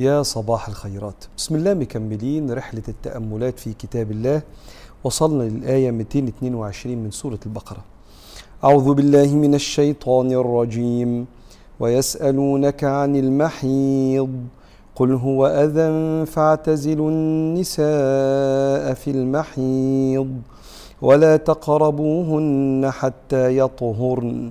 يا صباح الخيرات. بسم الله مكملين رحلة التأملات في كتاب الله. وصلنا للآية 222 من سورة البقرة. أعوذ بالله من الشيطان الرجيم. ويسألونك عن المحيض. قل هو أذى فاعتزلوا النساء في المحيض. ولا تقربوهن حتى يطهرن.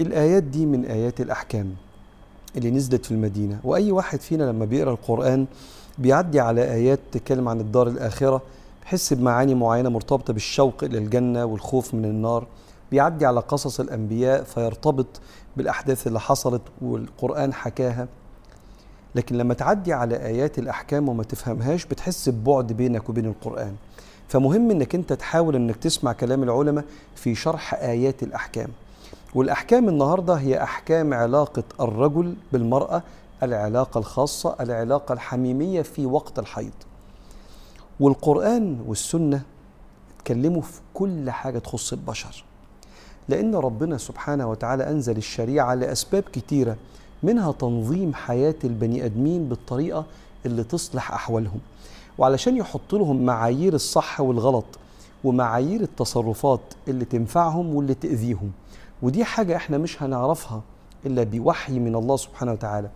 الآيات دي من آيات الأحكام اللي نزلت في المدينة. وأي واحد فينا لما بيقرأ القرآن بيعدي على آيات تتكلم عن الدار الآخرة بيحس بمعاني معينة مرتبطة بالشوق إلى الجنة والخوف من النار. بيعدي على قصص الأنبياء فيرتبط بالأحداث اللي حصلت والقرآن حكاها. لكن لما تعدي على آيات الأحكام وما تفهمهاش بتحس ببعد بينك وبين القرآن. فمهم إنك أنت تحاول إنك تسمع كلام العلماء في شرح آيات الأحكام. والأحكام النهاردة هي أحكام علاقة الرجل بالمرأة العلاقة الخاصة العلاقة الحميمية في وقت الحيض. والقرآن والسنة اتكلموا في كل حاجة تخص البشر. لأن ربنا سبحانه وتعالى أنزل الشريعة لأسباب كتيرة منها تنظيم حياة البني آدمين بالطريقة اللي تصلح أحوالهم. وعلشان يحط لهم معايير الصح والغلط ومعايير التصرفات اللي تنفعهم واللي تأذيهم ودي حاجة إحنا مش هنعرفها إلا بوحي من الله سبحانه وتعالى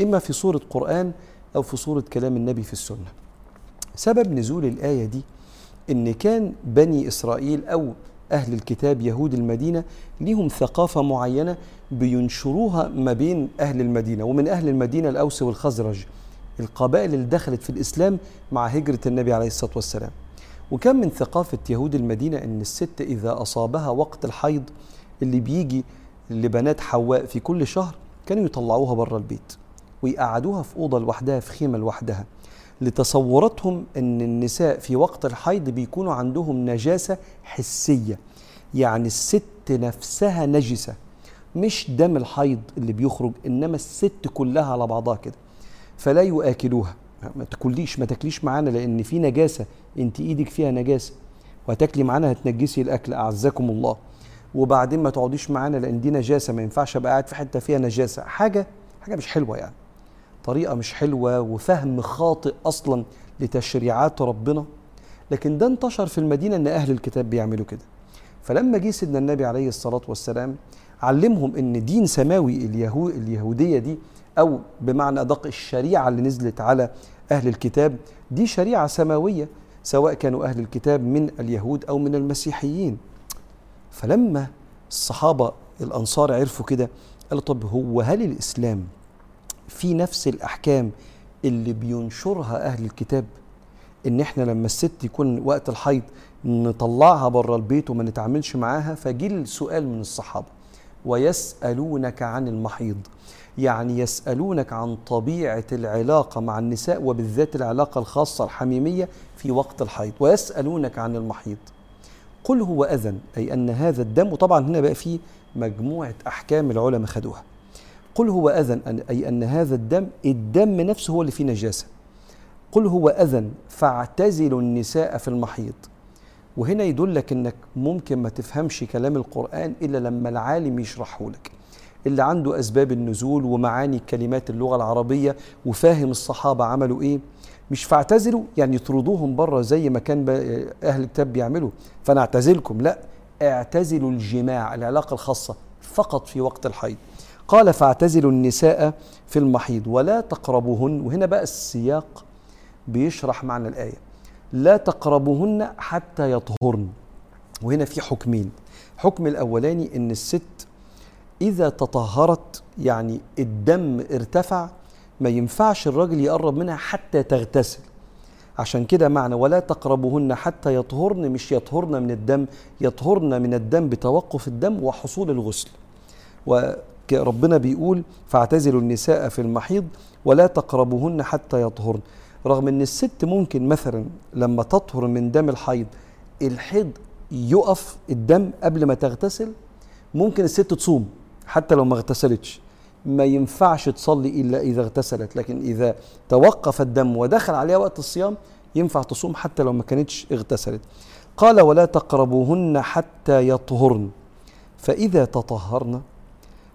إما في صورة قرآن أو في صورة كلام النبي في السنة. سبب نزول الآية دي إن كان بني إسرائيل أو أهل الكتاب يهود المدينة ليهم ثقافة معينة بينشروها ما بين أهل المدينة ومن أهل المدينة الأوس والخزرج القبائل اللي دخلت في الإسلام مع هجرة النبي عليه الصلاة والسلام. وكان من ثقافة يهود المدينة أن الست إذا أصابها وقت الحيض اللي بيجي لبنات حواء في كل شهر كانوا يطلعوها بره البيت ويقعدوها في أوضة لوحدها في خيمة لوحدها. لتصوراتهم أن النساء في وقت الحيض بيكونوا عندهم نجاسة حسية يعني الست نفسها نجسة. مش دم الحيض اللي بيخرج إنما الست كلها على بعضها كده. فلا يؤكلوها. ما تاكليش ما تاكليش معانا لأن في نجاسة. أنت إيدك فيها نجاسة. وهتاكلي معانا هتنجسي الأكل. أعزكم الله. وبعدين ما تقعديش معانا لأن دي نجاسة ما ينفعش أبقى قاعد في حتة فيها نجاسة. حاجة حاجة مش حلوة يعني. طريقة مش حلوة وفهم خاطئ أصلا لتشريعات ربنا. لكن ده انتشر في المدينة إن أهل الكتاب بيعملوا كده. فلما جه سيدنا النبي عليه الصلاة والسلام علمهم إن دين سماوي اليهو اليهودية دي أو بمعنى أدق الشريعة اللي نزلت على أهل الكتاب دي شريعة سماوية سواء كانوا أهل الكتاب من اليهود أو من المسيحيين. فلما الصحابة الأنصار عرفوا كده قالوا طب هو هل الإسلام في نفس الأحكام اللي بينشرها أهل الكتاب؟ إن إحنا لما الست يكون وقت الحيض نطلعها بره البيت وما نتعاملش معاها؟ فجي السؤال من الصحابة. ويسألونك عن المحيض. يعني يسألونك عن طبيعة العلاقة مع النساء وبالذات العلاقة الخاصة الحميمية في وقت الحيض. ويسألونك عن المحيض. قل هو أذن أي أن هذا الدم وطبعا هنا بقى فيه مجموعة أحكام العلماء خدوها. قل هو أذن أي أن هذا الدم الدم نفسه هو اللي فيه نجاسة. قل هو أذن فاعتزلوا النساء في المحيض وهنا يدلك إنك ممكن ما تفهمش كلام القرآن إلا لما العالم يشرحه لك. اللي عنده أسباب النزول ومعاني كلمات اللغة العربية وفاهم الصحابة عملوا إيه؟ مش فاعتزلوا يعني يطردوهم بره زي ما كان أهل الكتاب بيعملوا. فانا اعتزلكم لا اعتزلوا الجماع العلاقة الخاصة فقط في وقت الحيض. قال فاعتزلوا النساء في المحيض ولا تقربوهن. وهنا بقى السياق بيشرح معنى الآية. لا تقربوهن حتى يطهرن. وهنا في حكمين. حكم الأولاني إن الست إذا تطهرت يعني الدم ارتفع ما ينفعش الراجل يقرب منها حتى تغتسل. عشان كده معنى ولا تقربوهن حتى يطهرن مش يطهرن من الدم يطهرن من الدم بتوقف الدم وحصول الغسل. ربنا بيقول فاعتزلوا النساء في المحيض ولا تقربوهن حتى يطهرن. رغم إن الست ممكن مثلا لما تطهر من دم الحيض الحيض يقف الدم قبل ما تغتسل ممكن الست تصوم حتى لو ما اغتسلتش. ما ينفعش تصلي إلا إذا اغتسلت. لكن إذا توقف الدم ودخل عليها وقت الصيام ينفع تصوم حتى لو ما كانتش اغتسلت. قال ولا تقربوهن حتى يطهرن. فإذا تطهرن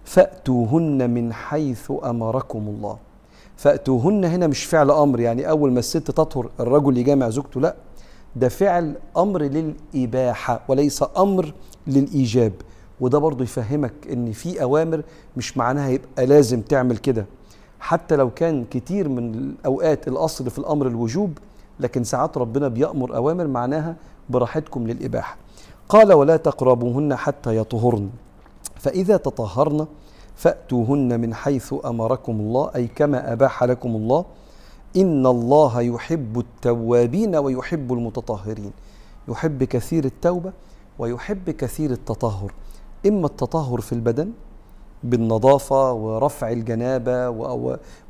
فأتوهن من حيث أمركم الله. فأتوهن هنا مش فعل أمر يعني أول ما الست تطهر الرجل يجامع زوجته لا ده فعل أمر للإباحة وليس أمر للإيجاب. وده برضو يفهمك إن في أوامر مش معناها يبقى لازم تعمل كده. حتى لو كان كتير من الأوقات الأصل في الأمر الوجوب لكن ساعات ربنا بيأمر أوامر معناها براحتكم للإباحة. قال ولا تقربوهن حتى يطهرن. فإذا تطهرن فأتوهن من حيث أمركم الله أي كما أباح لكم الله إن الله يحب التوابين ويحب المتطهرين. يحب كثير التوبة ويحب كثير التطهر. إما التطهر في البدن بالنظافة ورفع الجنابة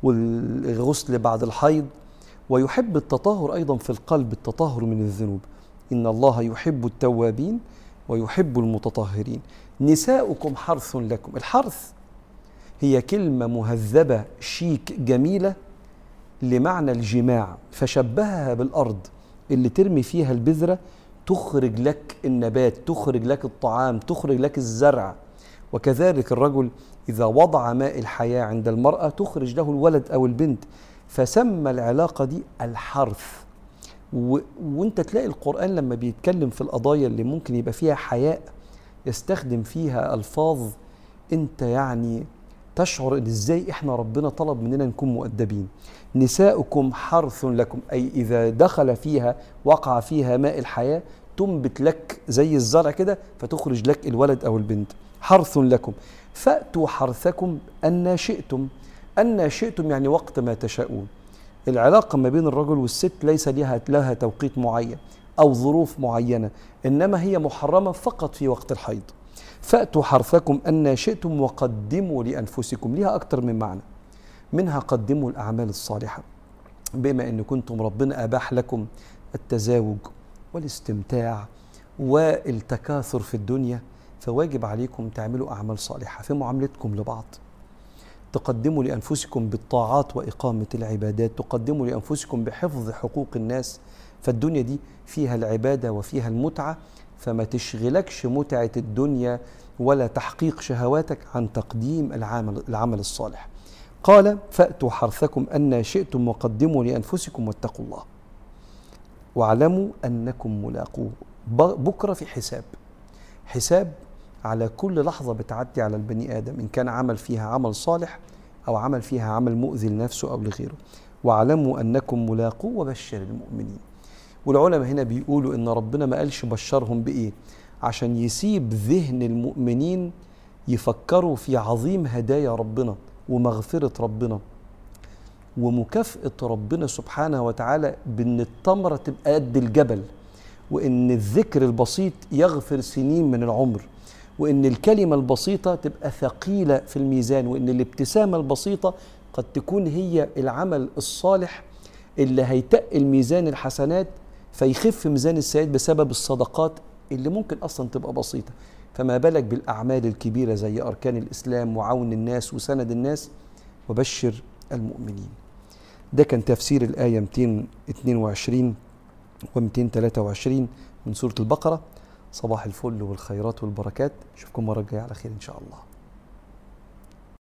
والغسل بعد الحيض ويحب التطهر أيضا في القلب التطهر من الذنوب. إن الله يحب التوابين ويحب المتطهرين. نساؤكم حرث لكم. الحرث هي كلمة مهذبة شيك جميلة لمعنى الجماع فشبهها بالأرض اللي ترمي فيها البذرة تخرج لك النبات تخرج لك الطعام تخرج لك الزرع. وكذلك الرجل إذا وضع ماء الحياة عند المرأة تخرج له الولد أو البنت. فسمى العلاقة دي الحرث. و... وانت تلاقي القرآن لما بيتكلم في القضايا اللي ممكن يبقى فيها حياء يستخدم فيها ألفاظ انت يعني تشعر إن إزاي إحنا ربنا طلب مننا نكون مؤدبين. نساؤكم حرث لكم أي إذا دخل فيها وقع فيها ماء الحياة تنبت لك زي الزرع كده فتخرج لك الولد أو البنت. حرث لكم. فأتوا حرثكم أن شئتم. أن شئتم يعني وقت ما تشاءون. العلاقة ما بين الرجل والست ليس لها لها توقيت معين أو ظروف معينة إنما هي محرمة فقط في وقت الحيض. فأتوا حرثكم أن شئتم وقدموا لأنفسكم لها أكثر من معنى. منها قدموا الأعمال الصالحة بما أن كنتم ربنا أباح لكم التزاوج والاستمتاع والتكاثر في الدنيا فواجب عليكم تعملوا أعمال صالحة في معاملتكم لبعض. تقدموا لأنفسكم بالطاعات وإقامة العبادات تقدموا لأنفسكم بحفظ حقوق الناس فالدنيا دي فيها العبادة وفيها المتعة فما تشغلكش متعة الدنيا ولا تحقيق شهواتك عن تقديم العمل, العمل الصالح. قال فأتوا حرثكم أن شئتم وقدموا لأنفسكم واتقوا الله. واعلموا أنكم ملاقوه. بكرة في حساب. حساب على كل لحظة بتعدي على البني آدم إن كان عمل فيها عمل صالح أو عمل فيها عمل مؤذي لنفسه أو لغيره. واعلموا أنكم ملاقوه وبشر المؤمنين. والعلماء هنا بيقولوا إن ربنا ما قالش بشرهم بإيه؟ عشان يسيب ذهن المؤمنين يفكروا في عظيم هدايا ربنا ومغفرة ربنا. ومكافأة ربنا سبحانه وتعالى بأن التمرة تبقى قد الجبل وأن الذكر البسيط يغفر سنين من العمر وأن الكلمة البسيطة تبقى ثقيلة في الميزان وأن الابتسامة البسيطة قد تكون هي العمل الصالح اللي هيتقل ميزان الحسنات فيخف ميزان السيئات بسبب الصدقات اللي ممكن أصلا تبقى بسيطة. فما بالك بالأعمال الكبيرة زي أركان الإسلام وعون الناس وسند الناس؟ وبشر المؤمنين. ده كان تفسير الآية 222 و 223 من سورة البقرة. صباح الفل والخيرات والبركات. أشوفكم مرة جاية على خير إن شاء الله.